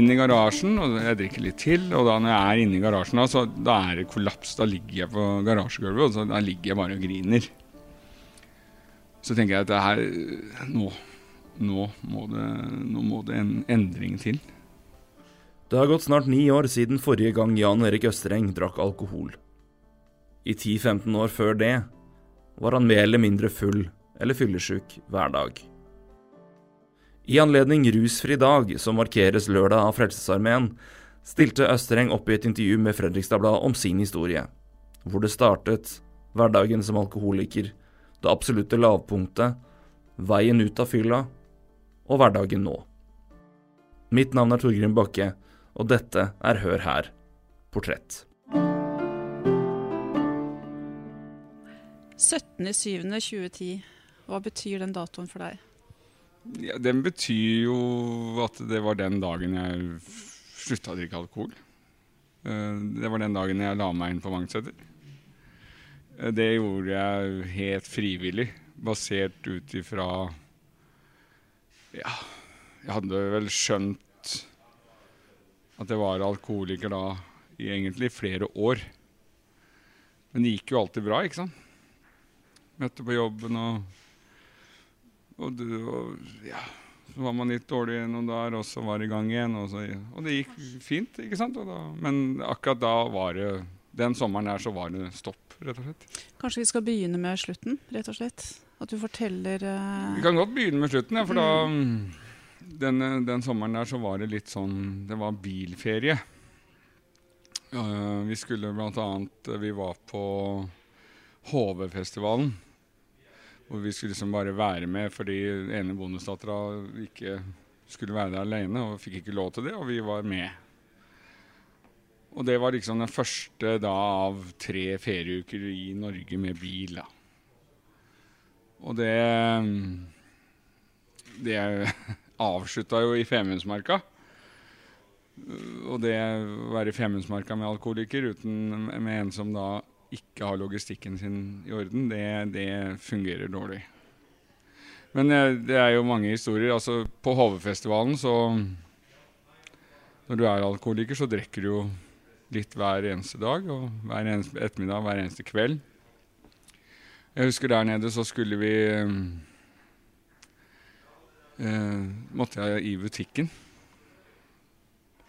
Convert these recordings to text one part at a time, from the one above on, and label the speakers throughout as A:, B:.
A: Inn i garasjen, og jeg drikker litt til. Og da når jeg er inne i garasjen, da, så da er det kollaps. Da ligger jeg på garasjegulvet, og så da ligger jeg bare og griner. Så tenker jeg at det her Nå, nå må det, nå må det en endring til.
B: Det har gått snart ni år siden forrige gang Jan Erik Østreng drakk alkohol. I 10-15 år før det var han mer eller mindre full eller fyllesyk hver dag. I anledning Rusfri dag, som markeres lørdag av Frelsesarmeen, stilte Østreng opp i et intervju med Fredrikstad-Blad om sin historie. Hvor det startet, hverdagen som alkoholiker, det absolutte lavpunktet, veien ut av fylla og hverdagen nå. Mitt navn er Torgrim Bakke, og dette er Hør her portrett.
C: 17.07.2010. Hva betyr den datoen for deg?
A: Ja, den betyr jo at det var den dagen jeg slutta å drikke alkohol. Eh, Det var den dagen jeg la meg inn på Vangseter. Eh, Det gjorde jeg helt frivillig, basert ut ifra Ja, jeg hadde vel skjønt at jeg var alkoholiker da i egentlig flere år. Men det gikk jo alltid bra, ikke sant? Møtte på jobben og og, du, og ja, så var man litt dårlig noen dager, og så var det i gang igjen. Og, så, og det gikk fint, ikke sant? Da, men akkurat da var det Den sommeren der så var det stopp, rett og slett.
C: Kanskje vi skal begynne med slutten, rett og slett? At du forteller uh...
A: Vi kan godt begynne med slutten, ja, for da den, den sommeren der så var det litt sånn Det var bilferie. Uh, vi skulle blant annet Vi var på HV-festivalen. Hvor vi skulle liksom bare være med fordi ene bonusdattera ikke skulle være der alene og fikk ikke lov til det, og vi var med. Og det var liksom den første da av tre ferieuker i Norge med bil. da. Og det Det avslutta jo i Femundsmarka. Og det å være i Femundsmarka med alkoholiker uten med en som da ikke har logistikken sin i orden, det, det fungerer dårlig. Men eh, det er jo mange historier. Altså, på HV-festivalen så Når du er alkoholiker, så drikker du jo litt hver eneste dag og hver eneste ettermiddag, hver eneste kveld. Jeg husker der nede så skulle vi eh, Måtte jeg i butikken.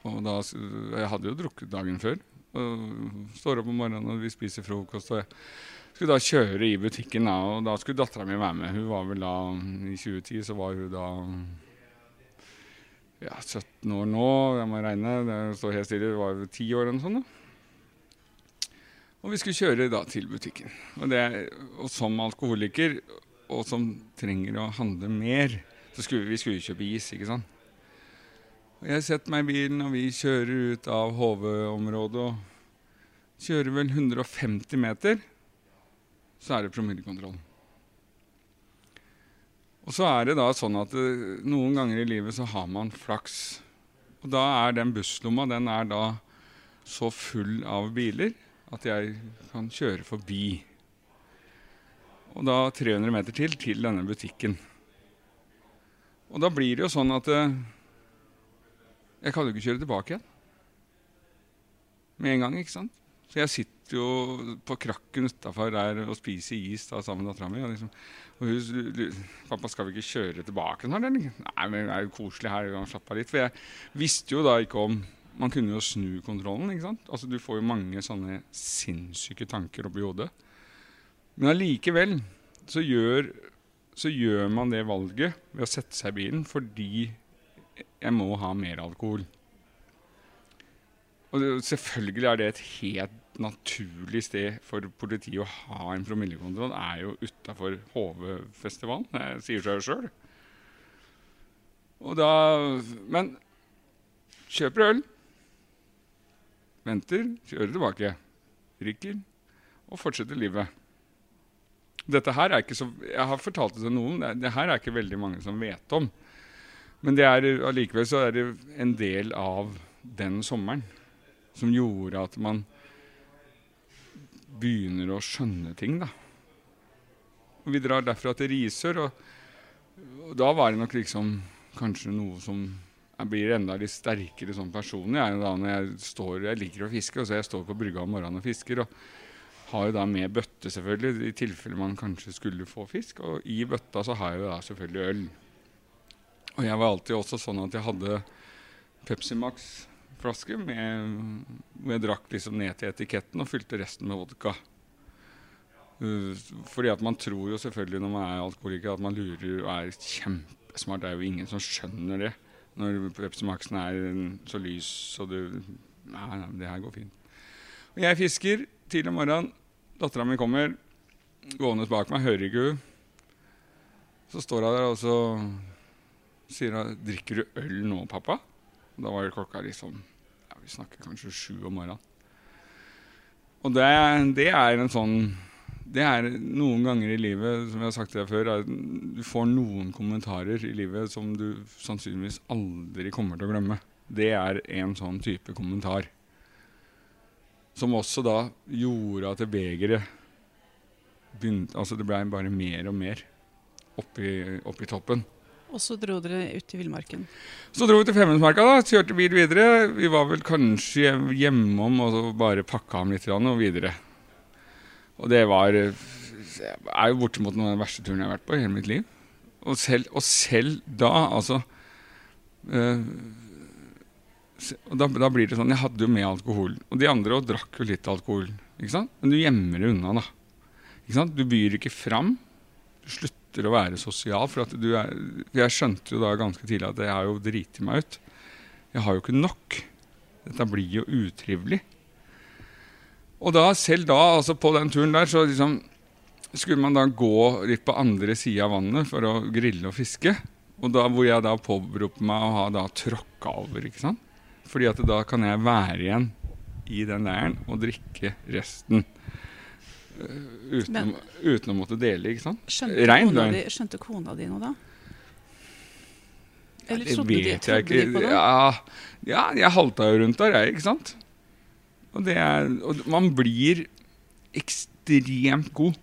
A: Og da Jeg hadde jo drukket dagen før. Og står opp om morgenen og vi spiser frokost. Og jeg skulle da kjøre i butikken, da, og da skulle dattera mi være med. Hun var vel da I 2010 så var hun da ja, 17 år nå, jeg må regne. Det står helt stille. Hun var jo 10 år eller noe sånt. da. Og vi skulle kjøre da til butikken. Og, det, og som alkoholiker, og som trenger å handle mer, så skulle vi skulle kjøpe is, ikke sant. Jeg setter meg i bilen, og vi kjører ut av HV-området og kjører vel 150 meter, så er det promillekontroll. Og så er det da sånn at det, noen ganger i livet så har man flaks. Og da er den busslomma den er da så full av biler at jeg kan kjøre forbi. Og da 300 meter til til denne butikken. Og da blir det jo sånn at eh, jeg kan jo ikke kjøre tilbake igjen. Med en gang, ikke sant? Så jeg sitter jo på krakken utafor der og spiser is da, sammen med dattera mi. Og, liksom, og hun 'Pappa, skal vi ikke kjøre tilbake nå, eller?' Nei, men det er jo koselig her. og Slapp av litt. For jeg visste jo da ikke om Man kunne jo snu kontrollen, ikke sant? Altså, du får jo mange sånne sinnssyke tanker oppi hodet. Men allikevel så gjør, så gjør man det valget ved å sette seg i bilen fordi jeg må ha mer alkohol. Og selvfølgelig er det et helt naturlig sted for politiet å ha en promillekontroll. Det er jo utafor HV-festivalen. Det sier seg jo sjøl. Og da Men kjøper øl. Venter, kjører tilbake. Drikker og fortsetter livet. Dette her er ikke så Jeg har fortalt det til noen. Det her er ikke veldig mange som vet om. Men det er allikevel så er det en del av den sommeren som gjorde at man begynner å skjønne ting, da. Og vi drar derfra til Risør, og, og da var det nok liksom kanskje noe som jeg blir enda litt sterkere sånn personlig jeg, da, når jeg står Jeg liker å fiske, og så jeg står på brygga om morgenen og fisker. og har jo da med bøtte, selvfølgelig, i tilfelle man kanskje skulle få fisk. Og i bøtta så har jeg jo da selvfølgelig øl. Og jeg var alltid også sånn at jeg hadde Pepsi Max-flaske hvor jeg drakk liksom ned til etiketten og fylte resten med vodka. Uh, fordi at man tror jo selvfølgelig når man er alkoholiker at man lurer og er kjempesmart. Det er jo ingen som skjønner det når Pepsi Max-en er så lys og du Nei, nei, det her går fint. Og jeg fisker tidlig om morgenen. Dattera mi kommer gående bak meg, hører ikke hun. Så står hun der og så sier hun 'Drikker du øl nå, pappa?' Da var det klokka liksom ja, Vi snakker kanskje sju om morgenen. Og det, det, er en sånn Det er noen ganger i livet, som jeg har sagt til deg før, at du får noen kommentarer i livet som du sannsynligvis aldri kommer til å glemme. Det er en sånn type kommentar. Som også da gjorde at begeret begynte Altså det blei bare mer og mer oppi, oppi toppen.
C: Og så dro dere ut i villmarken?
A: Så dro vi til Femundsmarka, da. Kjørte bil videre. Vi var vel kanskje hjemom og så bare pakka ham litt og videre. Og det var er jo bortimot noen av de verste turene jeg har vært på i hele mitt liv. Og selv, og selv da, altså øh, da, da, blir det sånn Jeg hadde jo med alkohol. Og de andre også drakk jo litt alkohol. Men du gjemmer det unna, da. Ikke sant? Du byr ikke fram. Du slutter slutter å være sosial. For er, jeg skjønte jo da ganske tidlig at jeg har jo driti meg ut. Jeg har jo ikke nok. Dette blir jo utrivelig. Og da, selv da, altså på den turen der, så liksom skulle man da gå litt på andre sida av vannet for å grille og fiske. Og da hvor jeg da påberoper meg å ha da tråkka over, ikke sant. Fordi at da kan jeg være igjen i den leiren og drikke resten. Eh, uten, Men, uten, å måtte dele, ikke sant?
C: Skjønte, Rein, kona, di, skjønte kona di noe da? Eller ja, trodde, de, trodde de på det?
A: Ja, ja, jeg halta jo rundt der, jeg, ikke sant? Og, er, og man blir ekstremt god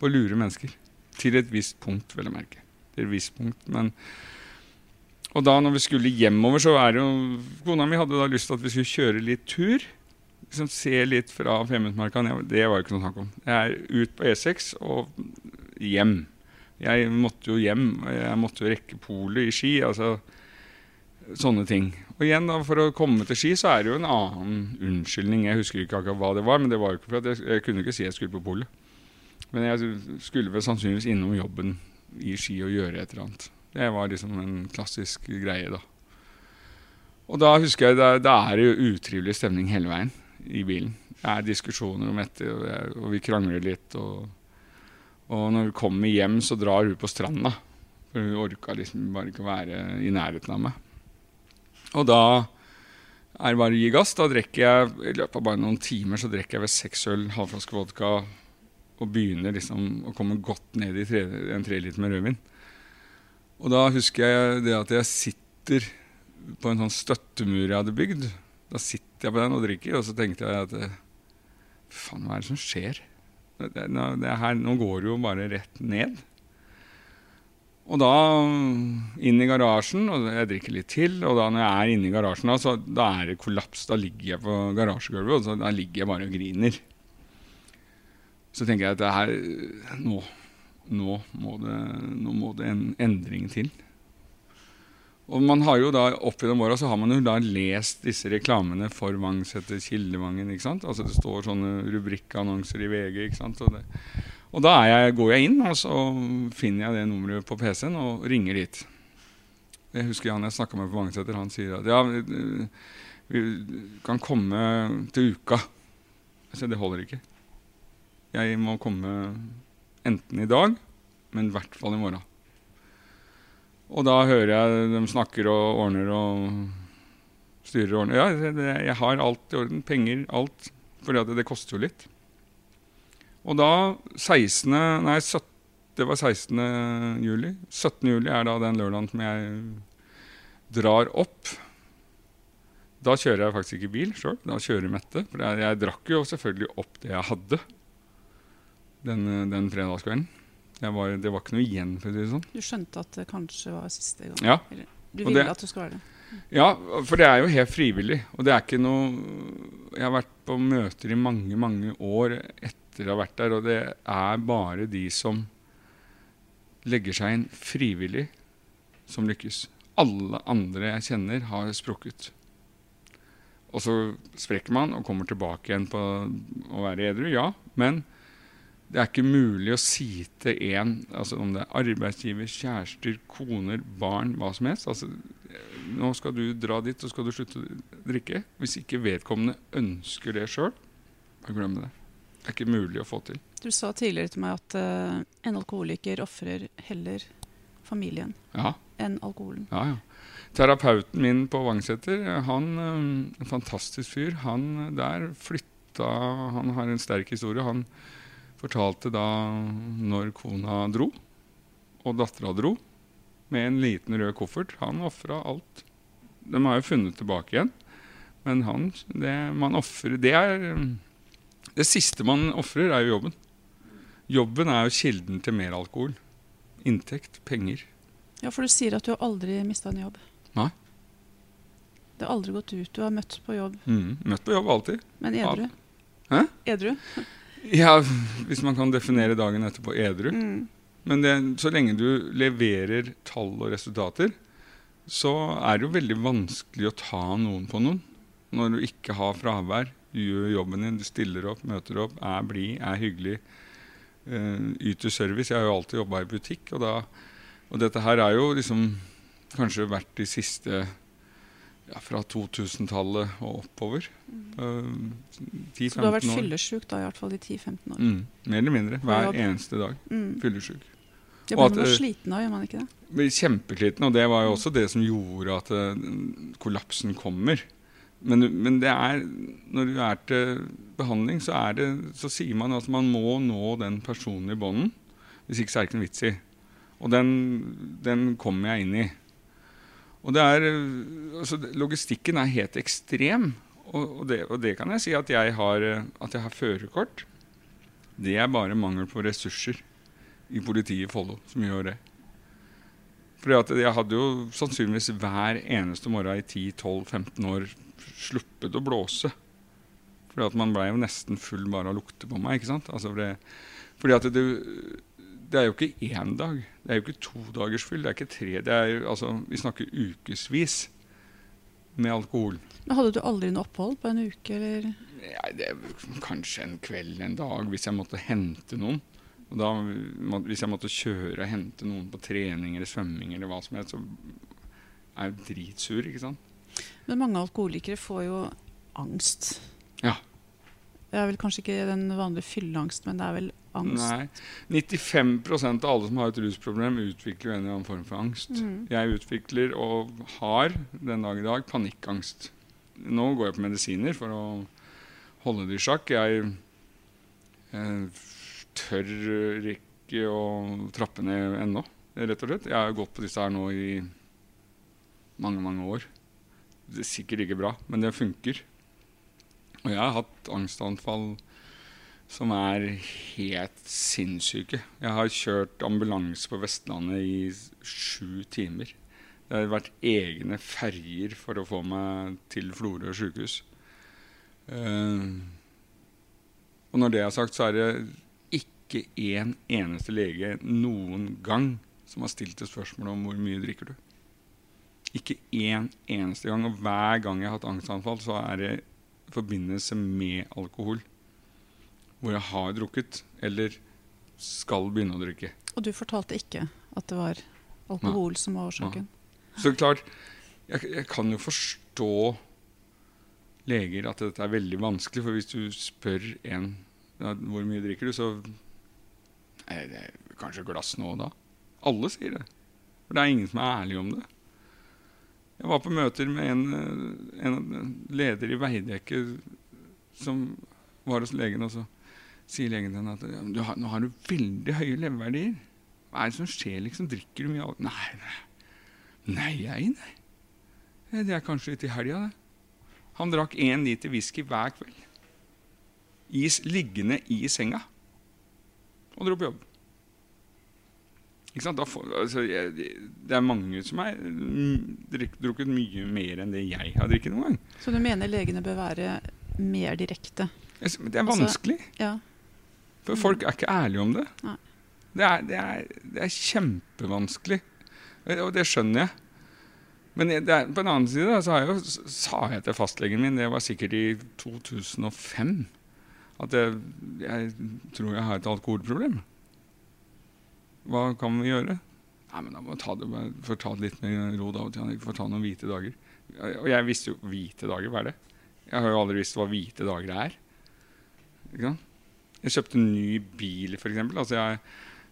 A: på å lure mennesker. Til et visst punkt, vil jeg merke. Til et visst punkt, men og da når vi skulle hjemover, så er jo Kona mi hadde da lyst til at vi skulle kjøre litt tur liksom se litt fra Femundsmarka Det var ikke noe snakk om. Jeg er ut på E6 og hjem. Jeg måtte jo hjem. Jeg måtte jo rekke polet i Ski. altså Sånne ting. Og igjen da, For å komme til Ski så er det jo en annen unnskyldning. Jeg husker ikke akkurat hva det var, men det var jo ikke for at jeg, jeg kunne ikke si jeg skulle på polet. Men jeg skulle vel sannsynligvis innom jobben i Ski og gjøre et eller annet. Det var liksom en klassisk greie, da. Og da husker jeg, da, da er det jo utrivelig stemning hele veien i bilen. Det er diskusjoner om dette, og, jeg, og vi krangler litt. Og, og, når vi kommer hjem, så drar hun på stranda. For hun orka liksom bare ikke være i nærheten av meg. Og da er det bare å gi gass. Da drikker jeg i løpet av bare noen timer så drikker jeg ved seks øl, halvflaske vodka og begynner liksom å komme godt ned i tre, en treliter med rødvin. Og da husker jeg det at jeg sitter på en sånn støttemur jeg hadde bygd. Da sitter jeg på den og drikker, og så tenkte jeg at eh, Faen, hva er det som skjer? Det, det her, nå går det jo bare rett ned. Og da inn i garasjen, og jeg drikker litt til. Og da når jeg er inne i garasjen, da, så, da er det kollaps. Da ligger jeg på garasjegulvet, og så, da ligger jeg bare og griner. Så tenker jeg at det her Nå, nå, må, det, nå må det en endring til. Og man har jo da opp gjennom åra har man jo da lest disse reklamene for Vangseter Kildevangen. ikke sant? Altså Det står sånne rubrikkannonser i VG. ikke sant? Og, det, og da jeg, går jeg inn og så finner jeg det nummeret på PC-en og ringer dit. Jeg husker han jeg snakka med på Vangseter, han sier at ja, vi kan komme til uka. Jeg sier det holder ikke. Jeg må komme enten i dag, men i hvert fall i morgen. Og da hører jeg dem snakker og ordner og styrer og ordner. Ja, det, jeg har alt i orden. Penger, alt. For det, det koster jo litt. Og da 16. Nei, 17, det var 16. juli. 17. juli er da den lørdagen som jeg drar opp. Da kjører jeg faktisk ikke bil sjøl. Da kjører Mette. For jeg, jeg, drakk jo selvfølgelig opp det jeg hadde den, den fredagskvelden. Var, det var ikke noe igjen. for å si det sånn.
C: Du skjønte at det kanskje var siste gang?
A: Ja.
C: Eller, du ville det, at du skulle være det?
A: Ja, for det er jo helt frivillig. Og det er ikke noe Jeg har vært på møter i mange, mange år etter å ha vært der, og det er bare de som legger seg inn frivillig, som lykkes. Alle andre jeg kjenner, har sprukket. Og så sprekker man og kommer tilbake igjen på å være edru, ja. Men det er ikke mulig å si til én, altså om det er arbeidsgiver, kjærester, koner, barn, hva som helst altså, Nå skal du dra dit, og skal du slutte å drikke. Hvis ikke vedkommende ønsker det sjøl, glem det. Det er ikke mulig å få til.
C: Du sa tidligere til meg at uh, en alkoholiker ofrer heller familien
A: ja.
C: enn alkoholen.
A: Ja, ja. Terapeuten min på Vangseter, han en fantastisk fyr, han der flytta Han har en sterk historie. Han fortalte da når kona dro, og dattera dro, med en liten rød koffert. Han ofra alt. De har jo funnet tilbake igjen, men han, det man offrer Det det siste man ofrer, er jo jobben. Jobben er jo kilden til mer alkohol. Inntekt, penger.
C: Ja, for du sier at du har aldri mista en jobb.
A: Nei.
C: Det har aldri gått ut. Du har møtt på jobb.
A: Mm, møtt på jobb alltid.
C: Men edru?
A: Hæ?
C: Edru?
A: Ja, hvis man kan definere dagen etterpå edru.
C: Mm.
A: Men det, så lenge du leverer tall og resultater, så er det jo veldig vanskelig å ta noen på noen. Når du ikke har fravær, du gjør jobben din, du stiller opp, møter opp, er blid, er hyggelig. Uh, yter service. Jeg har jo alltid jobba i butikk, og, da, og dette her er jo liksom kanskje vært de siste ja, fra 2000-tallet og oppover. Uh,
C: Så du har vært fyllesyk da, i hvert fall i 10-15 år?
A: Mm, mer eller mindre. Hver eneste dag.
C: Mm.
A: Fyllesyk. Og
C: blir man
A: eh,
C: sliten av, gjør man ikke det?
A: Kjempesliten, og det var jo også det som gjorde at uh, kollapsen kommer. Men, men det er, når du er til behandling, så, er det, så sier man at man må nå den personen i bånden. Hvis ikke så er det ikke noe vits i. Og den, den kommer jeg inn i. Og er, altså, logistikken er helt ekstrem. Og, og, det, og det kan jeg si at jeg har, eh, at har førerkort. Det er bare mangel på ressurser i politiet i Follo som gjør det. Fordi at jeg hadde jo sannsynligvis hver eneste morgen i 10-12-15 år sluppet å blåse. Fordi at man blei jo nesten full bare av å lukte på meg. ikke sant? Altså fordi, fordi at det, det er jo ikke én dag. Det er jo ikke to dagers fyll. Det er ikke tre. Det er, altså, vi snakker ukevis med alkohol.
C: Men Hadde du aldri noe opphold på en uke, eller?
A: Ja, det kanskje en kveld, en dag, hvis jeg måtte hente noen. Og da, må- hvis jeg måtte kjøre og hente noen på trening eller svømming, eller hva som helst, så er jeg dritsur, ikke sant.
C: Men mange alkoholikere får jo angst.
A: Ja.
C: Det er vel kanskje ikke den vanlige fylleangsten, men det er vel angst.
A: Nei. 95% av alle som har et rusproblem, utvikler jo en eller annen form for angst.
C: Mm.
A: Jeg utvikler og har den dag i dag panikkangst. Nå går jeg på medisiner for å holde det i sjakk. Jeg, jeg tør ikke å trappe ned ennå, rett og slett. Jeg har gått på disse her nå i mange, mange år. Det er sikkert ikke bra, men det funker. Og jeg har hatt angstanfall som er helt sinnssyke. Jeg har kjørt ambulanse på Vestlandet i sju timer. Det har vært egne ferjer for å få meg til Florø sykehus. Uh, og når det er sagt, så er det ikke én eneste lege noen gang som har stilt et spørsmål om hvor mye drikker du. Ikke én eneste gang. Og hver gang jeg har hatt angstanfall, så er det forbindelse med alkohol. Hvor jeg har drukket, eller skal begynne å drikke.
C: Og du fortalte ikke at det var alkohol som var årsaken?
A: Så klart, jeg, jeg kan jo forstå leger at dette er veldig vanskelig, for hvis du spør en ja, hvor mye drikker du, så er det kanskje et glass nå og da. Alle sier det. For det er ingen som er ærlig om det. Jeg var på møter med en, eh, en leder i Veidekke som var hos legen, og så sier legen til henne at du har, nå har du veldig høye leveverdier. Hva er det som skjer, liksom? Drikker du mye alkohol? Nei, nei. Nei, jeg, nei. Det er kanskje i helga, det. Han drakk én liter whisky hver kveld. Is liggende i senga. Og dro på jobb. Får, altså, jeg, det er mange som har drukket mye mer enn det jeg har drukket noen gang.
C: Så du mener legene bør være mer direkte?
A: Det er altså, vanskelig.
C: Altså, ja.
A: For folk er ikke ærlige om det. Det er, det, er, det er, kjempevanskelig. Og det skjønner jeg. Men er, på en annen side da, så jeg jo, sa jeg til fastlegen min, det var sikkert i 2005, at jeg, jeg tror jeg har et alkoholproblem. Hva kan vi gjøre? Nei, men da må vi ta det, for ta det litt med ro da, for ta noen hvite dager. Og jeg visste jo hvite dager, hva er det? Jeg har jo aldri visst hva hvite dager er. Jeg kjøpte en ny bil, f.eks. Altså jeg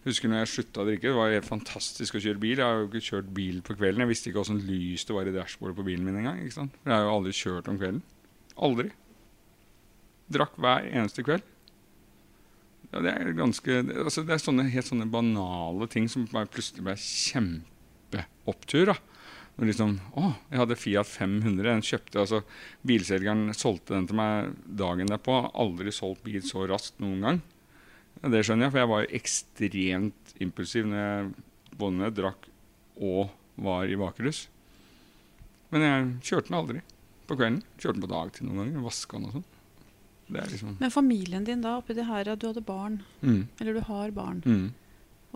A: husker når jeg slutta å drikke. Det var helt fantastisk å kjøre bil. Jeg har jo ikke kjørt bil på kvelden. Jeg visste ikke åssen lys det var i dashbordet på bilen min engang. Jeg har jo aldri kjørt om kvelden. Aldri. Drakk hver eneste kveld. Ja, det er ganske altså Det er sånne, helt sånne banale ting som bare plutselig ble kjempeopptur. da og liksom, å, jeg hadde Fiat 500. Den kjøpte, altså Bilselgeren solgte den til meg dagen derpå. Aldri solgt bil så raskt noen gang. Ja, det skjønner jeg, for jeg var ekstremt impulsiv når jeg både drakk og var i bakrus. Men jeg kjørte den aldri på kvelden. Kjørte den på dagtid noen ganger. Vaska den og sånn. Liksom
C: Men familien din da, oppi det her, du hadde barn,
A: mm.
C: eller du har barn,
A: mm.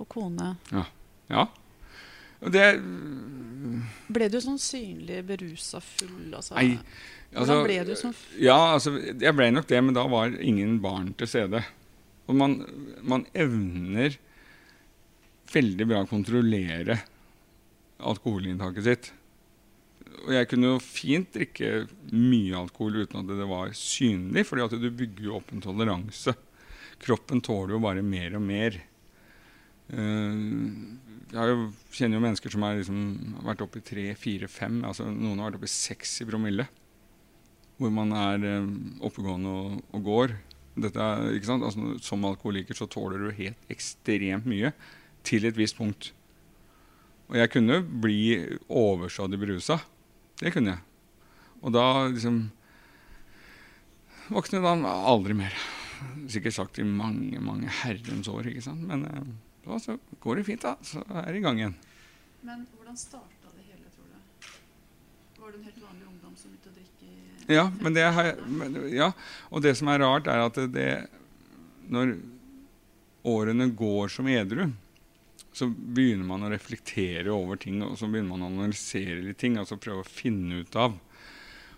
C: og kone.
A: Ja. ja. Det,
C: ble du sånn synlig berusa full? Altså,
A: nei, altså,
C: Hvordan ble du sånn?
A: Ja, altså, jeg ble nok det, men da var ingen barn til stede. Og man, man evner veldig bra å kontrollere alkoholinntaket sitt. Og jeg kunne jo fint drikke mye alkohol uten at det var synlig, fordi at du bygger jo opp en toleranse. Kroppen tåler jo bare mer og mer. Uh, jeg kjenner jo mennesker som har liksom, vært oppe i tre, fire, fem. Altså, noen har vært oppe i seks i promille. Hvor man er eh, oppegående og, og, går. Dette? Altså, som alkoholiker så tåler du helt ekstremt mye til et visst punkt. Og jeg kunne bli overstadig berusa. Det kunne jeg. Og da liksom Våknet han aldri mer. Sikkert sagt i mange, mange herrens år, ikke sant. Men eh, da så går det fint, da. Så er det i gang igjen.
C: Men hvordan starta det hele, tror du? Var du en helt vanlig ungdom som begynte å drikke
A: Ja, men det har men, ja, og det som er rart, er at det, når årene går som edru, så begynner man å reflektere over ting, og så begynner man å analysere litt ting, altså prøve å finne ut av.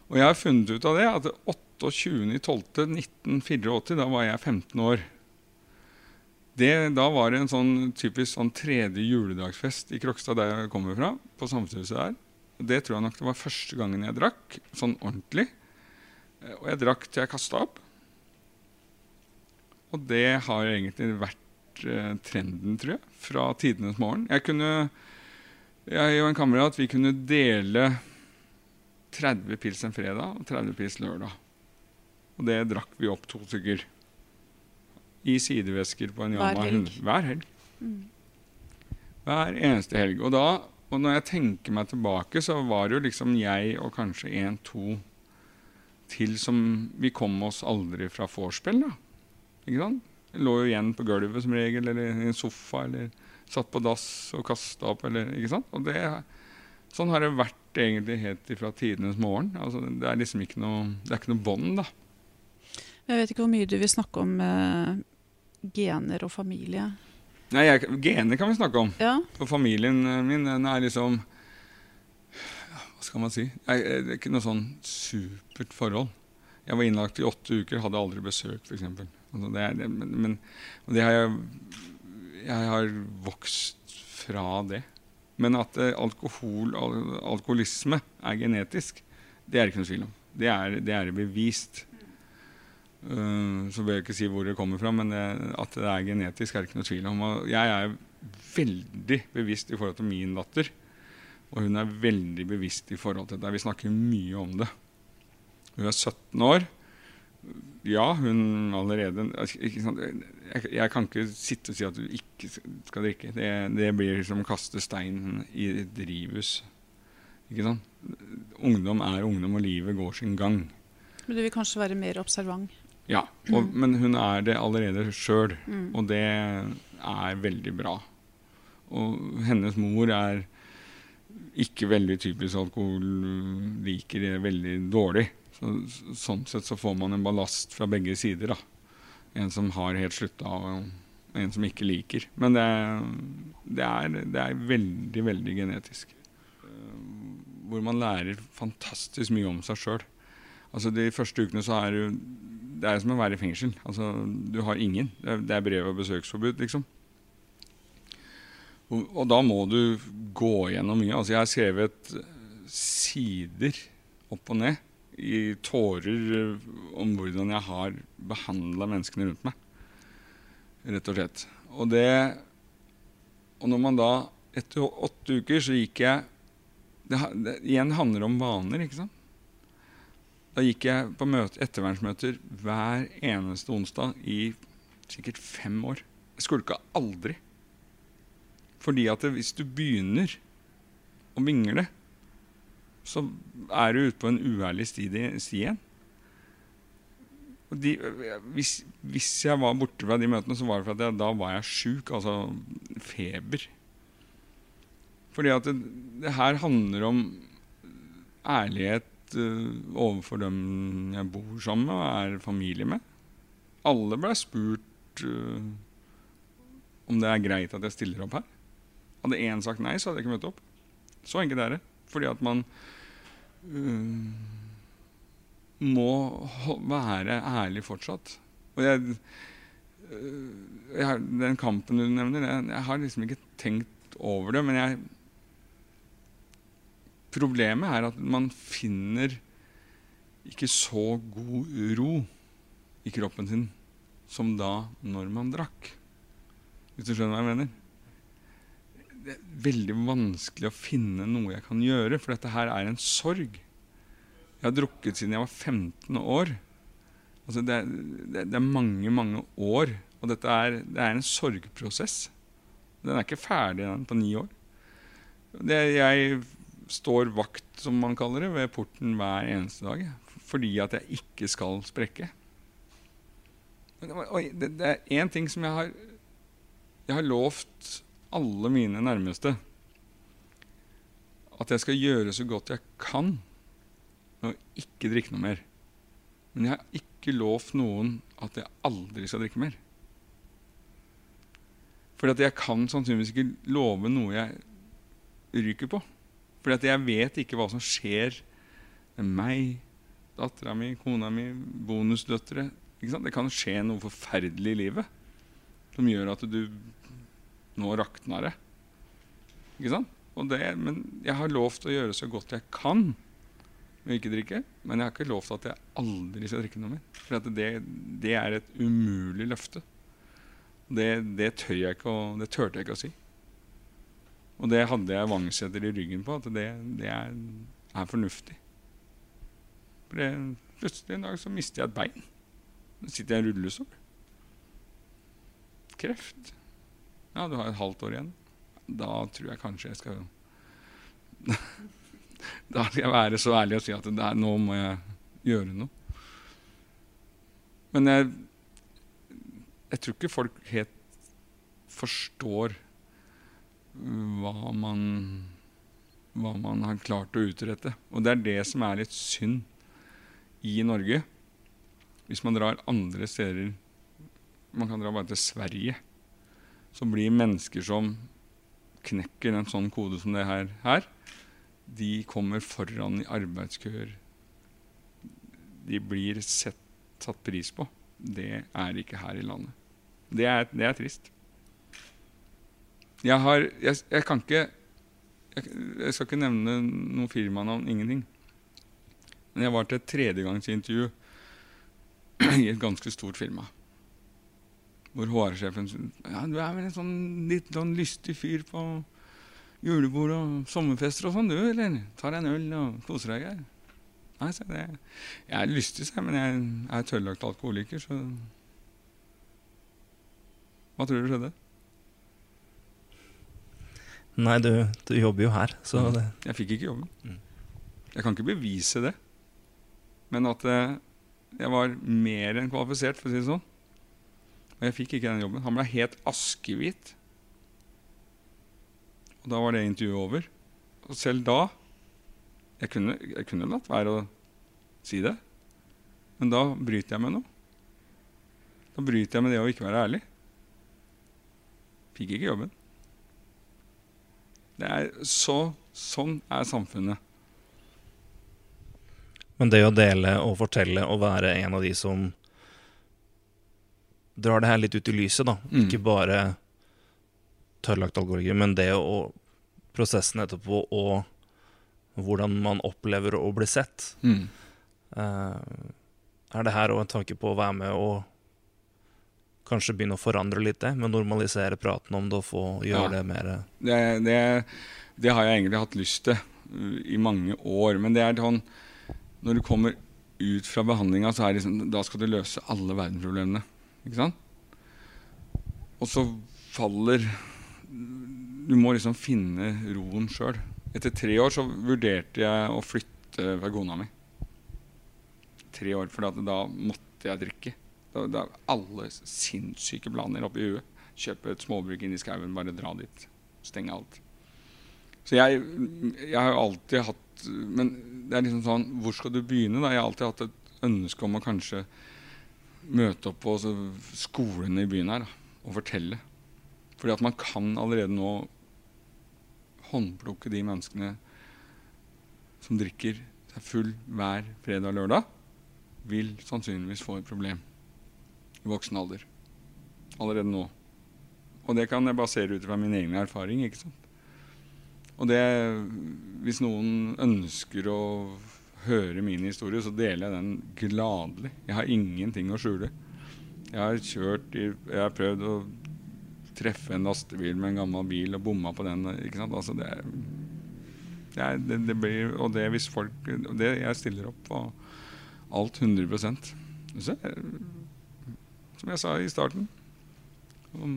A: Og jeg har funnet ut av det at 28.12.1984, da var jeg 15 år. Det, da var det en sånn typisk sånn tredje juledagsfest i Krokstad, der jeg kommer fra. på samfunnshuset der. Det tror jeg nok det var første gangen jeg drakk, sånn ordentlig. Eh, og jeg drakk til jeg kasta opp. Og det har egentlig vært eh, trenden, tror jeg, fra tidenes morgen. Jeg kunne, jeg og en kamerat vi kunne dele 30 pils en fredag og 30 pils lørdag. Og det drakk vi opp to stykker i sidevesker på en. Hver helg. Hver helg. Mm. Hver eneste helg. Og, da, og når jeg tenker meg tilbake, så var det jo liksom jeg og kanskje en, to til som Vi kom oss aldri fra vorspiel, da. Ikke sant? Lå jo igjen på gulvet som regel, eller i en sofa, eller satt på dass og kasta opp, eller Ikke sant? Og det, sånn har det vært egentlig helt fra tidenes morgen. Altså, det er liksom ikke noe, det er ikke noe bånd, da.
C: Jeg vet ikke hvor mye du vil snakke om eh, gener og familie?
A: Nei, jeg, Gener kan vi snakke om.
C: Ja.
A: For familien eh, min den er liksom Hva skal man si? Jeg, det er ikke noe sånn supert forhold. Jeg var innlagt i åtte uker, hadde aldri besøk, f.eks. Altså, det er, men, men det har jeg Jeg har vokst fra det. Men at uh, alkohol, al alkoholisme er genetisk, det er det ikke noe tvil om. Det er, det er bevist. Uh, så bør jeg ikke si hvor det kommer fra, men det, at det er genetisk, er det ikke noe tvil om. Og jeg er veldig bevisst i forhold til min datter. Og hun er veldig bevisst i forhold til det. Vi snakker mye om det. Hun er 17 år. Ja, hun allerede jeg, jeg, kan ikke sitte og si at du ikke skal drikke. Det, det blir som å kaste stein i et drivhus. Ikke sant? Ungdom er ungdom, og livet går sin gang.
C: Men du vil kanskje være mer observant?
A: Ja, og, mm. men hun er det allerede sjøl, mm. og det er veldig bra. Og hennes mor er ikke veldig typisk alkoholiker, veldig dårlig. Så, sånn sett så får man en ballast fra begge sider. da. En som har helt slutta, og en som ikke liker. Men det, det, er, det er veldig, veldig genetisk. Eh, hvor man lærer fantastisk mye om seg sjøl. Altså, de første ukene så er du Det er som å være i fengsel. Altså, du har ingen. Det er, det er brev og besøksforbud, liksom. Og, og, da må du gå gjennom mye. Altså, jeg har skrevet sider opp og ned i tårer om hvordan jeg har behandla menneskene rundt meg. Rett og slett. Og det Og når man da Etter åtte uker så gikk jeg Det, det igjen handler om vaner, ikke sant? Da gikk jeg på møte, ettervernsmøter hver eneste onsdag i sikkert fem år. Jeg skulka aldri. Fordi at hvis du begynner å vingle, så er du ute på en uærlig sti igjen. De, hvis, hvis, jeg var borte fra de møtene, så var det fordi da var jeg sjuk, altså feber. Fordi at det, det, her handler om ærlighet uh, overfor dem jeg bor sammen med og er familie med. Alle ble spurt uh, om det er greit at jeg stiller opp her. Hadde én sagt nei, så hadde jeg ikke møtt opp. Så enkelt er det. Fordi at man må være ærlig fortsatt. Og jeg, uh, jeg, Den kampen du nevner, jeg, jeg, har liksom ikke tenkt over det. Men jeg Problemet er at man finner ikke så god ro i kroppen sin som da når man drakk. Hvis du skjønner hva jeg mener? Det er veldig vanskelig å finne noe jeg kan gjøre, for dette her er en sorg. Jeg har drukket siden jeg var 15 år. Altså det, er, det, er mange, mange år. Og dette er, det er en sorgprosess. Den er ikke ferdig den, på ni år. Det, jeg står vakt, som man kaller det, ved porten hver eneste dag. Fordi at jeg ikke skal sprekke. Det, det er én ting som jeg har Jeg har lovt alle mine nærmeste at jeg skal gjøre så godt jeg kan med å ikke drikke noe mer. Men jeg har ikke lovt noen at jeg aldri skal drikke mer. Fordi at jeg kan sannsynligvis ikke love noe jeg ryker på. Fordi at jeg vet ikke hva som skjer med meg, dattera mi, kona mi, bonusdøtre. Det kan skje noe forferdelig i livet som gjør at du nå rakna det. Ikke sant? Det, men jeg har lovt å gjøre så godt jeg kan med ikke drikke. Men jeg har ikke lovt at jeg aldri skal drikke noe mer. For det, det, er et umulig løfte. Det, det, tør jeg ikke å, det tørte jeg ikke å si. Og det hadde jeg Vangseter i ryggen på, at det, det er, er, fornuftig. For det, plutselig en dag så mister jeg et bein. Da sitter jeg i rullestol. Kreft. Ja, du har et halvt år igjen. Da tror jeg kanskje jeg skal Da skal jeg være så ærlig og si at er, nå må jeg gjøre noe. Men jeg, jeg tror ikke folk helt forstår hva man, hva man har klart å utrette. Og det er det som er litt synd i Norge. Hvis man drar andre steder Man kan dra bare til Sverige så blir mennesker som knekker en sånn kode som det her, her de kommer foran i arbeidskøer. De blir sett, tatt pris på. Det er ikke her i landet. Det er, det er trist. Jeg har jeg, jeg kan ikke jeg, jeg, skal ikke nevne noe firmanavn, ingenting. Men jeg var til et tredjegangsintervju i et ganske stort firma hvor HR-sjefen ja, 'Du er vel en sånn litt sånn lystig fyr på julebord og sommerfester og sånn, du, eller? Tar en øl og koser deg, Geir?' Nei, sa jeg. Jeg er lystig, sa jeg, men jeg er tørrlagt alkoholiker, så Hva tror du skjedde?
D: Nei, du, du jobber jo her, så
A: det Jeg fikk ikke jobben. Mm. Jeg kan ikke bevise det. Men at eh, jeg var mer enn kvalifisert, for å si det sånn. Og jeg fikk ikke den jobben. Han ble helt askehvit. Og da var det intervjuet over. Og selv da Jeg kunne, jeg kunne latt være å si det, men da bryter jeg med noe. Da bryter jeg med det å ikke være ærlig. Fikk ikke jobben. Det er så Sånn er samfunnet.
D: Men det å dele og fortelle og være en av de som drar det her litt ut i lyset, da.
A: Mm.
D: Ikke bare tørrlagt alkoholiker, men det å prosessen etterpå og hvordan man opplever å bli sett.
A: Mm.
D: Uh, er det her òg en tanke på å være med og kanskje begynne å forandre litt det? Men normalisere praten om det og få gjøre
A: Ja.
D: det mer
A: Det, det, det har jeg egentlig hatt lyst til uh, i mange år. Men det er sånn Når du kommer ut fra behandlinga, så er det liksom, da skal du løse alle verdensproblemene. Ikke sant? Og så faller Du må liksom finne roen sjøl. Etter tre år så vurderte jeg å flytte kona mi. Tre år, for da måtte jeg drikke. Da, da Alle sinnssyke planer oppi huet. Kjøpe et småbruk inne i skauen, bare dra dit. Stenge alt. Så jeg, jeg har alltid hatt Men det er liksom sånn Hvor skal du begynne? da? Jeg har alltid hatt et ønske om å kanskje møte opp på skolene i byen her og fortelle. Fordi at man kan allerede nå håndplukke de menneskene som drikker seg full hver fredag og lørdag, vil sannsynligvis få et problem i voksen alder. Allerede nå. Og det kan jeg basere ut fra min egen erfaring. ikke sant? Og det, hvis noen ønsker å høre min historie, så deler jeg den gladelig. Jeg har ingenting å skjule. Jeg har kjørt i, Jeg har prøvd å treffe en lastebil med en gammel bil og bomma på den. ikke sant? Altså det, er- det, det, blir Og det hvis folk det, Jeg stiller opp på alt 100 så, Som jeg sa i starten Om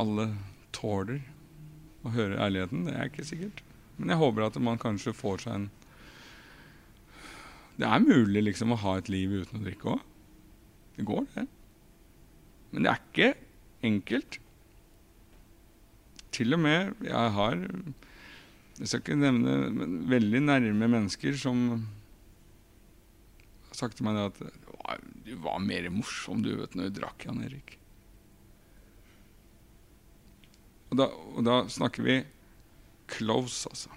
A: alle tåler å høre ærligheten, det er ikke sikkert. Men jeg håper at man kanskje får seg en Det er mulig liksom å ha et liv uten å drikke òg. Det går, det. Men det er ikke enkelt. Til og med Jeg har Jeg skal ikke nevne men veldig nærme mennesker som har sagt til meg det at Du var mer morsom du vet når du drakk, Jan Erik. Og da, og da snakker vi close, altså.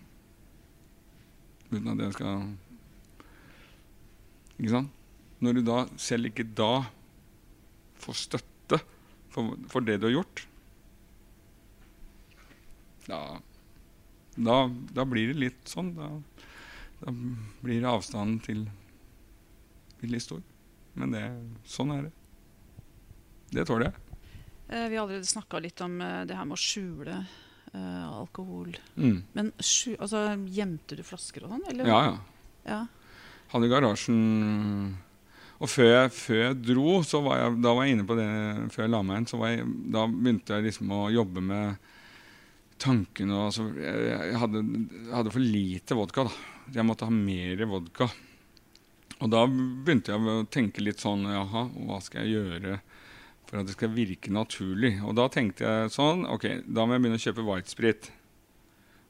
A: Uten at jeg skal? Når du da selv ikke da får støtte for, for det du har gjort, da, da, da blir det litt sånn. Da, da blir avstanden til veldig stor. Men det, sånn er det. Det tåler jeg.
C: Eh, Vi har allerede snakka litt om eh, det her med å skjule eh, alkohol.
A: Mm.
C: Men skju, altså, gjemte du flasker og sånn? eller?
A: Ja, ja.
C: ja.
A: Hadde garasjen Og før jeg, før jeg dro, så var jeg, da var jeg inne på det Før jeg la meg inn, da begynte jeg liksom å jobbe med tankene og altså, jeg, jeg, hadde, hadde for lite vodka, da. Jeg måtte ha mer vodka. Og da begynte jeg å tenke litt sånn Jaha, hva skal jeg gjøre for at det skal virke naturlig? Og da tenkte jeg sånn Ok, da må jeg begynne å kjøpe whitesprit.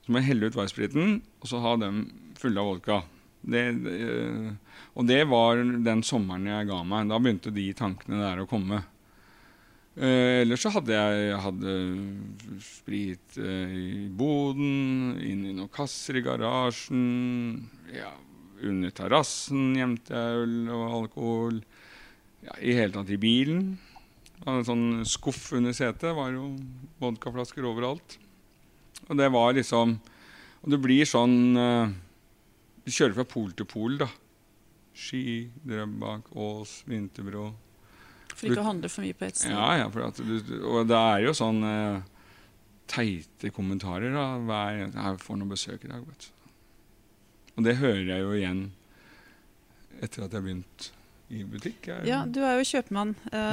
A: Så må jeg helle ut whitespriten, og så ha dem fulle av vodka. Det, det, og det var den sommeren jeg ga meg. Da begynte de tankene der å komme. Eh, ellers så hadde jeg, hadde sprit eh, i boden, inn i noen kasser i garasjen. Ja, under terrassen gjemte jeg øl og alkohol. Ja, I hele tatt i bilen. En sånn skuff under setet. var jo vodkaflasker overalt. Og det var liksom Og det blir sånn eh, Du kjører fra pol til pol, da. Ski, Drøbak, Ås, Vinterbro.
C: For ikke å handle for mye på ett sted.
A: Ja, ja, du, og det er jo sånn uh, teite kommentarer da, hver Jeg får noe besøk i dag, vet du. Og det hører jeg jo igjen etter at jeg har begynt i butikk. Jeg,
C: Ja, du er jo kjøpmann. Uh,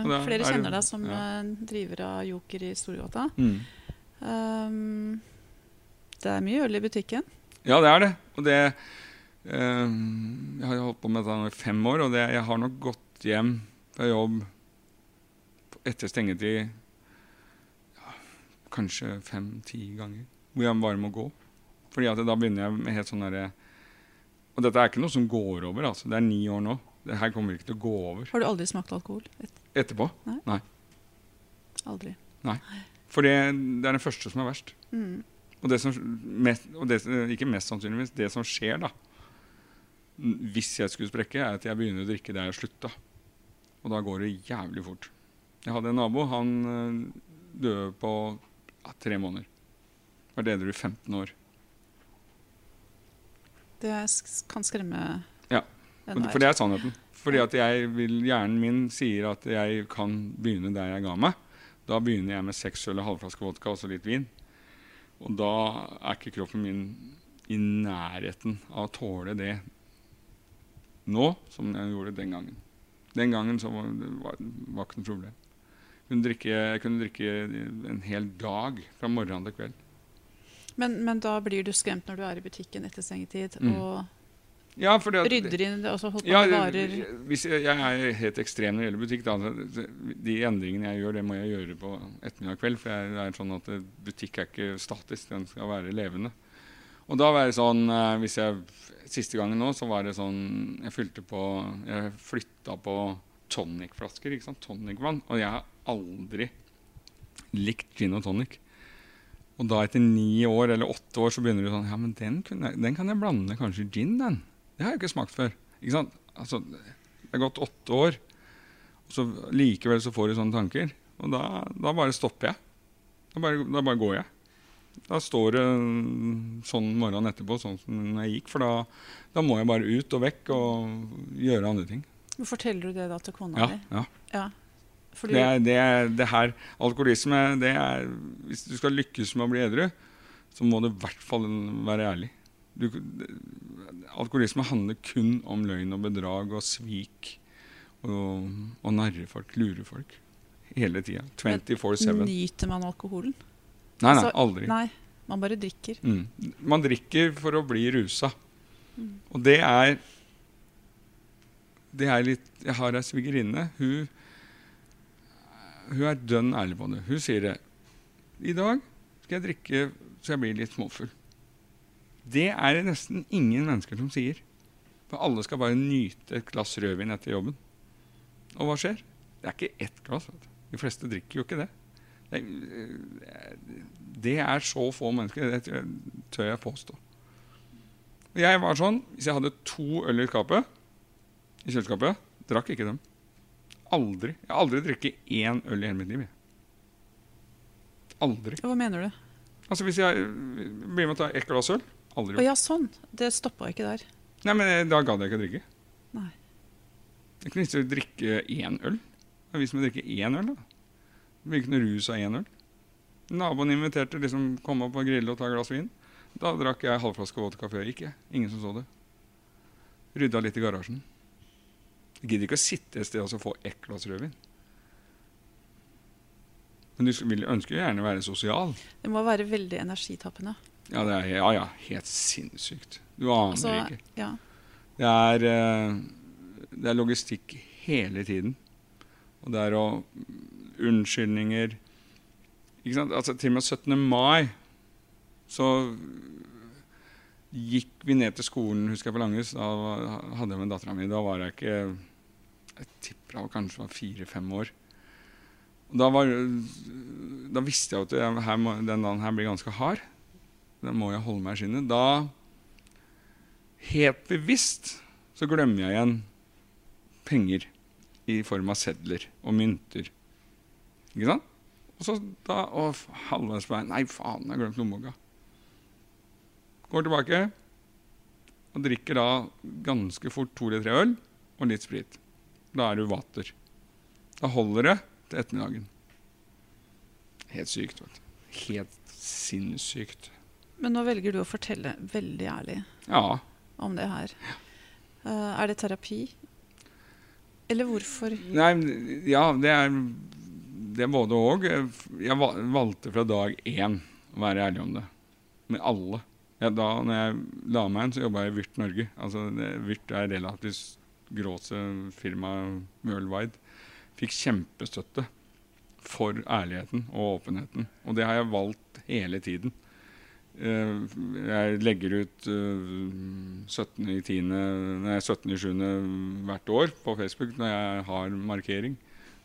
A: Mm.
C: Flere
A: er
C: kjenner deg som
A: ja.
C: eh, driver av Joker i Storgata.
A: Mm.
C: Um, det er mye øl i butikken.
A: Ja, det er det. Og det eh, Jeg har holdt på med dette i fem år, og det, jeg har nok gått hjem fra jobb etter stengetid ja, kanskje fem-ti ganger. hvor jeg bare må gå. Fordi at da begynner jeg med helt sånn derre Og dette er ikke noe som går over. altså. Det er ni år nå. Det her kommer ikke til å gå over
C: Har du aldri smakt alkohol? Et,
A: etterpå.
C: aldri. Nei.
A: For det, det er det første som er verst.
C: Mm.
A: Og det som mest, det, ikke mest sannsynligvis, det som skjer da, hvis jeg skulle sprekke, er at jeg begynner å drikke der jeg slutta. Og da går det jævlig fort. Jeg hadde en nabo. Han øh, døde på ja, tre måneder. Var edru i 15 år.
C: Det kan skremme
A: Ja, For det er sannheten. Fordi at jeg vil, Hjernen min sier at jeg kan begynne der jeg ga meg. Da begynner jeg med seks øl og halvflaske vodka og så litt vin. Og da er ikke kroppen min i nærheten av å tåle det nå som jeg gjorde den gangen. Den gangen så var det var, ikke noe problem. Jeg kunne, drikke, jeg kunne drikke en hel dag fra morgen til kveld.
C: Men, men da blir du skremt når du er i butikken etter sengetid?
A: Mm.
C: og
A: Ja, at,
C: rydder inn og så holder på
A: Ja,
C: varer.
A: hvis jeg, jeg er helt ekstrem når det gjelder butikk. Da. De endringene jeg gjør, det må jeg gjøre på ettermiddag kveld. For jeg er sånn at eh, butikk er ikke statisk, den skal være levende. Og da var det sånn eh, hvis jeg, Siste gangen nå så var det sånn Jeg fylte på Jeg flytta på tonicflasker. ikke sant, Tonicvann. Og jeg har aldri likt gin og tonic. Og da etter ni år eller åtte år så begynner du sånn Ja, men den, jeg- den kan jeg blande kanskje gin, den. Det har jeg ikke smakt før. Ikke sant? Altså, det er gått åtte år, og så likevel så får du sånne tanker. Og da, da bare stopper jeg. Da bare, da bare går jeg. Da står det sånn morgenen etterpå, sånn som jeg gikk. For da, da må jeg bare ut og vekk og gjøre andre ting.
C: Men Forteller du det da til kona
A: Ja,
C: di?
A: ja.
C: Ja. Fordi,
A: Det, er, det, er, det her Alkoholisme det er, Hvis du skal lykkes med å bli edru, så må du i hvert fall være ærlig. Du, alkoholisme handler kun om løgn og bedrag og svik og, og narre folk, lure folk. Hele tida. 24-7.
C: Nyter man alkoholen?
A: nei,
C: nei,
A: aldri.
C: Nei, man bare drikker.
A: Mm. Man drikker for å bli rusa.
C: Mm.
A: Og det er Det er litt Jeg har ei svigerinne. Hun, hun er dønn ærlig på det. Hun sier det. I dag skal jeg drikke så jeg blir litt småfull. Det er det nesten ingen mennesker som sier. For alle skal bare nyte et glass rødvin etter jobben. Og hva skjer? Det er ikke ett glass. De fleste drikker jo ikke det. Det er, det er så få mennesker. Det tør jeg- påstå. Jeg var sånn, Hvis jeg hadde to øl i skapet, i kjøleskapet, drakk ikke dem. Aldri. Jeg har aldri drukket én øl i hele mitt liv. Aldri.
C: Hva mener du?
A: Altså Hvis jeg blir med å ta ett glass øl Aldri
C: Å ja, sånn. Det stoppa ikke der.
A: Nei, men eh, Da gadd jeg ikke å drikke.
C: Nei.
A: Det kunne ikke å drikke én øl. Hvis vi vits med å drikke én øl. da. Det blir ikke noe rus av én øl. Naboen inviterte liksom komme opp og grille og ta et glass vin. Da drakk jeg halvflaske vodka før jeg gikk. jeg. Ingen som så det. Rydda litt i garasjen. Jeg gidder ikke å sitte et sted og få ett glass rødvin. Men du vil, ønsker jo gjerne å være sosial.
C: Det må være veldig energitappende.
A: Ja, det er, ja, ja, helt sinnssykt. Du aner
C: Altså,
A: ikke.
C: ja.
A: Det er, eh, det er logistikk hele tiden. Og det er å Unnskyldninger ikke sant? Altså, Til og med 17. mai så gikk vi ned til skolen, husker jeg, på Langhus. Da hadde jeg med dattera mi. Da var jeg ikke Jeg tipper jeg kanskje var fire-fem år. Og da, var, da visste jeg at jeg, her den dagen her blir ganske hard. Da må jeg holde meg i skinnet. Da helt bevisst så glemmer jeg igjen penger i form av sedler og mynter. Ikke sant? Og så da Å, halvveis på veien Nei, faen, jeg har glemt lommeboka. Går tilbake og drikker da ganske fort to eller tre øl og litt sprit. Da er du vater. Da holder det til ettermiddagen. Helt sykt, vet du. Helt sinnssykt.
C: Men nå velger du å fortelle veldig ærlig
A: Ja.
C: om det her. Uh, er det terapi? Eller hvorfor?
A: Nei, ja, det er, det er både og. Jeg valgte fra dag én å være ærlig om det. Med alle. Ja, da når jeg la meg inn, så jobba jeg i Vyrt Norge. Altså, det, Vyrt er relativt gråse firma worldwide. Fikk kjempestøtte for ærligheten og åpenheten. Og det har jeg valgt hele tiden. Eh, Jeg legger ut 17.7. 17. i 10., nei, 17. i 7. hvert år på Facebook når jeg har markering.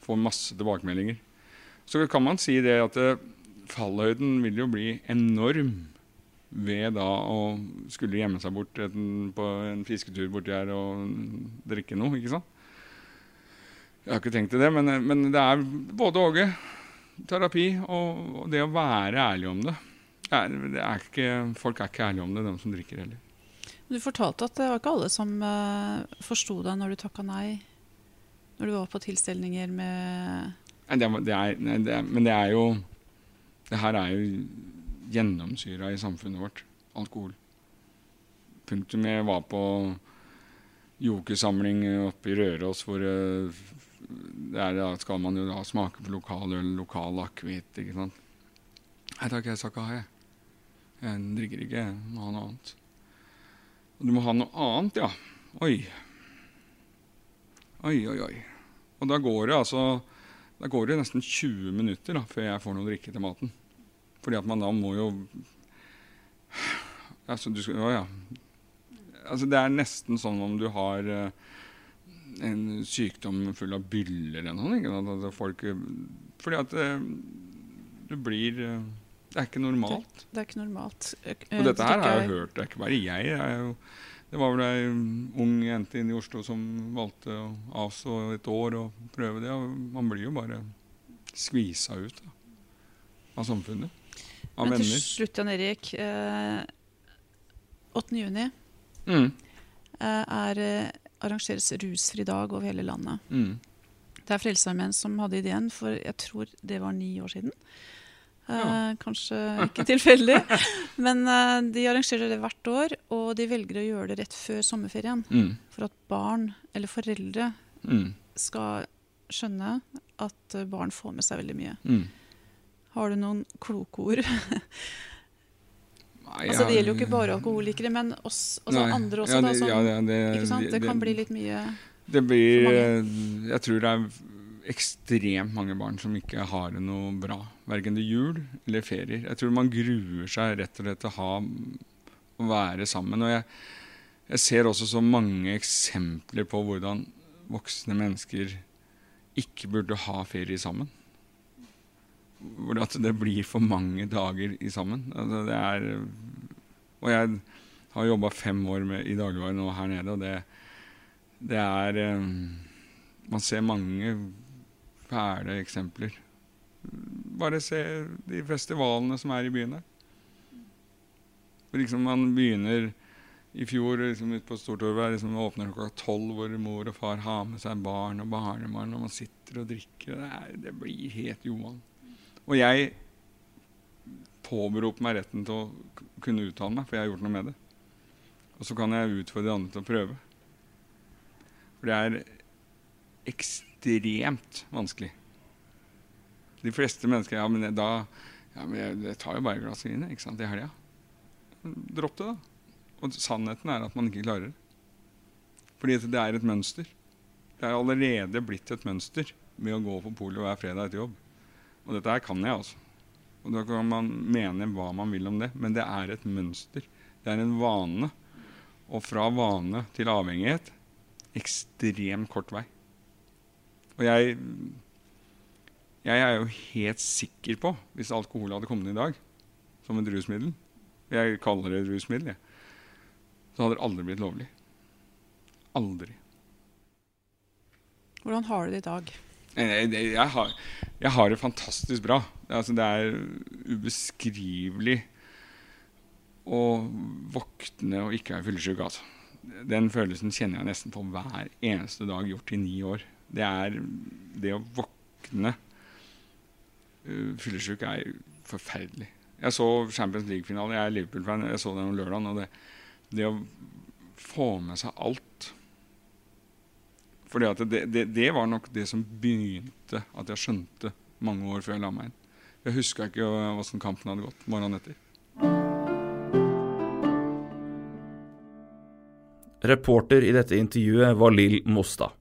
A: Får masse tilbakemeldinger. Så kan man si det at eh, fallhøyden vil jo bli enorm ved da å skulle gjemme seg bort på en fisketur borti her og drikke noe, ikke sant? Jeg har ikke tenkt til det, men, men det er både åge Terapi og det å være ærlig om det. Det er, er ikke, folk er ikke ærlige om det, de som drikker heller.
C: Du fortalte at det var ikke alle som uh, forsto deg når du takka nei. Når du var på tilstelninger med
A: Nei, det, det er, nei, det er, men det er jo Det her er jo gjennomsyra i samfunnet vårt. Alkohol. Punktum. Jeg var på jokersamling oppe i Røros hvor eh, det er, da skal man jo da smake på lokaløl, lokal akevitt, ikke sant. Nei takk, jeg sa ikke ha, jeg. Jeg drikker ikke, noe annet. Og du må ha noe annet, ja. Oi. Oi, oi, oi. Og da går det altså Da går det nesten 20 minutter da, før jeg får noe å drikke til maten. Fordi at man da må jo Altså, du skal Å ja. Altså, det er nesten sånn om du har eh, en sykdom full av byller eller noe. Sant? At folk, fordi at eh, du blir eh, Det er ikke normalt.
C: Det er ikke normalt.
A: Og dette her har jeg hørt, det er ikke bare jeg. jeg jo, det var vel ei ung jente inne i Oslo som valgte å avstå et år og prøve det. Og man blir jo bare skvisa ut da, av samfunnet. Av
C: Men til slutt, Jan Erik. Eh, 8. juni
A: Mm,
C: eh, er, eh, arrangeres rusfri dag over hele landet.
A: mm.
C: Det er Frelsesarmeen som hadde ideen for jeg tror det var ni år siden. Eh,
A: Ja.
C: Kanskje ikke tilfeldig. Men eh, de arrangerer det hvert år, og de velger å gjøre det rett før sommerferien.
A: Mm,
C: For at barn, eller foreldre,
A: mm,
C: skal skjønne at eh, barn får med seg veldig mye.
A: mm.
C: Har du noen kloke ord?
A: Nei,
C: altså, det gjelder jo ikke bare alkoholikere, men oss, altså andre også.
A: ja,
C: da,
A: det-
C: som,
A: ja, det, det?
C: Det kan bli litt mye
A: Det blir Jeg tror det er ekstremt mange barn som ikke har det noe bra. Verken til jul eller ferier. Jeg tror man gruer seg rett og slett til å ha å være sammen. Og jeg, jeg ser også så mange eksempler på hvordan voksne mennesker ikke burde ha ferie sammen. Hvor at det blir for mange dager i sammen. Altså det er Og jeg har jobba fem år med, i dagligvare nå her nede, og det, det er eh, Man ser mange fæle eksempler. Bare se de festivalene som er i byen her. Liksom man begynner i fjor liksom ute på Stortorvet liksom åpner klokka tolv, hvor mor og far har med seg barn og barnebarn, og man sitter og drikker. Det, er, det blir helt Johan. Og jeg påberoper meg retten til å kunne uttale meg, for jeg har gjort noe med det. Og så kan jeg utfordre andre til å prøve. For det er ekstremt vanskelig. De fleste mennesker Ja, men da ja, men jeg, jeg tar jo bare et glass vin ikke sant, i helga. Dropp det, da. Og sannheten er at man ikke klarer det. Fordi det er et mønster. Det er allerede blitt et mønster med å gå på polet hver fredag etter jobb. Og dette her kan jeg, altså. Og da kan man mene hva man vil om det, men det er et mønster. Det er en vane. Og fra vane til avhengighet ekstremt kort vei. Og jeg Jeg er jo helt sikker på, hvis alkohol hadde kommet i dag som et rusmiddel Jeg kaller det et rusmiddel, jeg. Så hadde det aldri blitt lovlig. Aldri.
C: Hvordan har du det i dag?
A: Det- Jeg har, jeg har det fantastisk bra. Det, altså, det er ubeskrivelig å våkne og ikke være fyllesyk. Altså. Den følelsen kjenner jeg nesten på hver eneste dag gjort i ni år. Det er det å våkne uh, fyllesyk er forferdelig. Jeg så Champions League-finalen. Jeg er Liverpool-fan. Jeg så den om lørdagen. Og det, det å få med seg alt fordi at det, det, det var nok det som begynte at jeg skjønte mange år før jeg la meg inn. Jeg huska ikke åssen kampen hadde gått morgenen etter.
B: Reporter i dette intervjuet var Lill Mostad.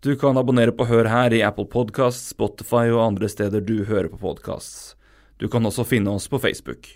B: Du kan abonnere på Hør her i Apple Podcasts, Spotify og andre steder du hører på podcasts. Du kan også finne oss på Facebook.